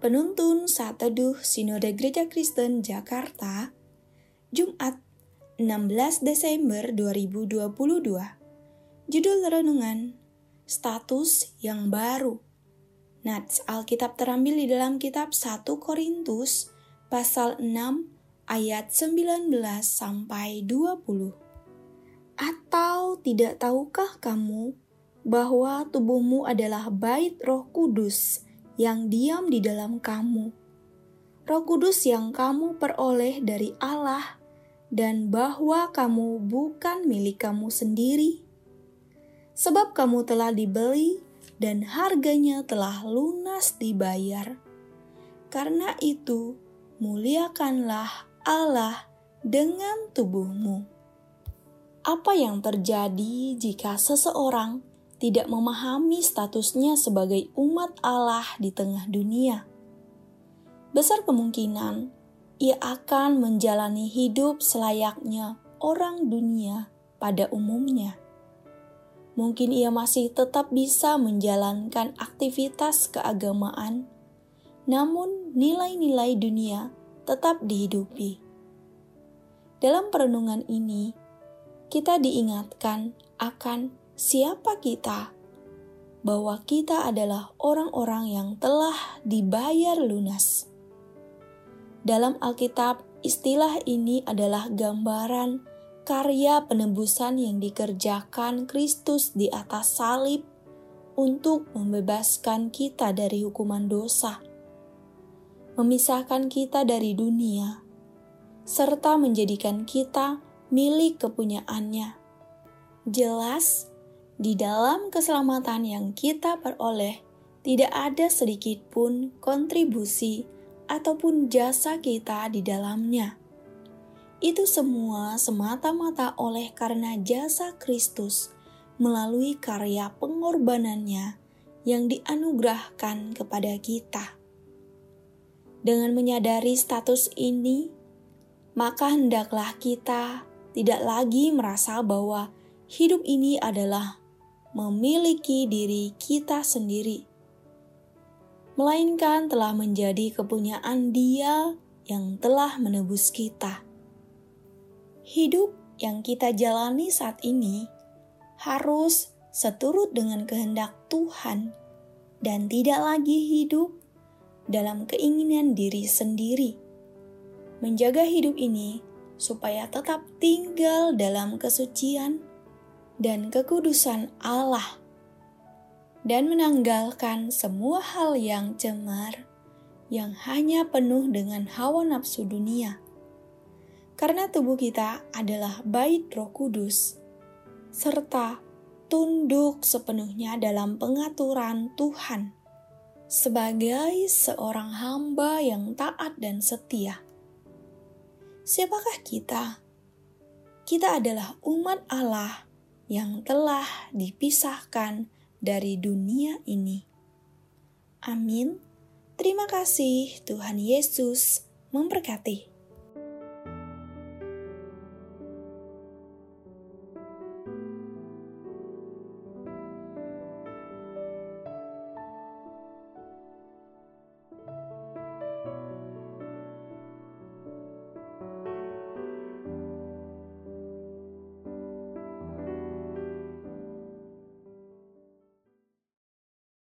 Penuntun Saat Teduh Sinode Gereja Kristen Jakarta, Jumat 16 Desember 2022. Judul Renungan, Status yang Baru. Nats Alkitab terambil di dalam kitab 1 Korintus pasal 6 ayat 19 sampai 20. Atau tidak tahukah kamu bahwa tubuhmu adalah bait Roh Kudus yang diam di dalam kamu. Roh Kudus yang kamu peroleh dari Allah dan bahwa kamu bukan milik kamu sendiri. Sebab kamu telah dibeli dan harganya telah lunas dibayar. Karena itu, muliakanlah Allah dengan tubuhmu. Apa yang terjadi jika seseorang tidak memahami statusnya sebagai umat Allah di tengah dunia. Besar kemungkinan ia akan menjalani hidup selayaknya orang dunia pada umumnya. Mungkin ia masih tetap bisa menjalankan aktivitas keagamaan, namun nilai-nilai dunia tetap dihidupi. Dalam perenungan ini, kita diingatkan akan siapa kita, bahwa kita adalah orang-orang yang telah dibayar lunas. Dalam Alkitab, istilah ini adalah gambaran karya penebusan yang dikerjakan Kristus di atas salib untuk membebaskan kita dari hukuman dosa, memisahkan kita dari dunia, serta menjadikan kita milik kepunyaannya. Jelas, di dalam keselamatan yang kita peroleh, tidak ada sedikit pun kontribusi ataupun jasa kita di dalamnya. Itu semua semata-mata oleh karena jasa Kristus melalui karya pengorbanannya yang dianugerahkan kepada kita. Dengan menyadari status ini, maka hendaklah kita tidak lagi merasa bahwa hidup ini adalah memiliki diri kita sendiri, melainkan telah menjadi kepunyaan Dia yang telah menebus kita. Hidup yang kita jalani saat ini harus seturut dengan kehendak Tuhan dan tidak lagi hidup dalam keinginan diri sendiri. Menjaga hidup ini supaya tetap tinggal dalam kesucian dan kekudusan Allah, dan menanggalkan semua hal yang cemar yang hanya penuh dengan hawa nafsu dunia. Karena tubuh kita adalah bait Roh Kudus, serta tunduk sepenuhnya dalam pengaturan Tuhan sebagai seorang hamba yang taat dan setia. Siapakah kita? Kita adalah umat Allah yang telah dipisahkan dari dunia ini. Amin. Terima kasih, Tuhan Yesus memberkati.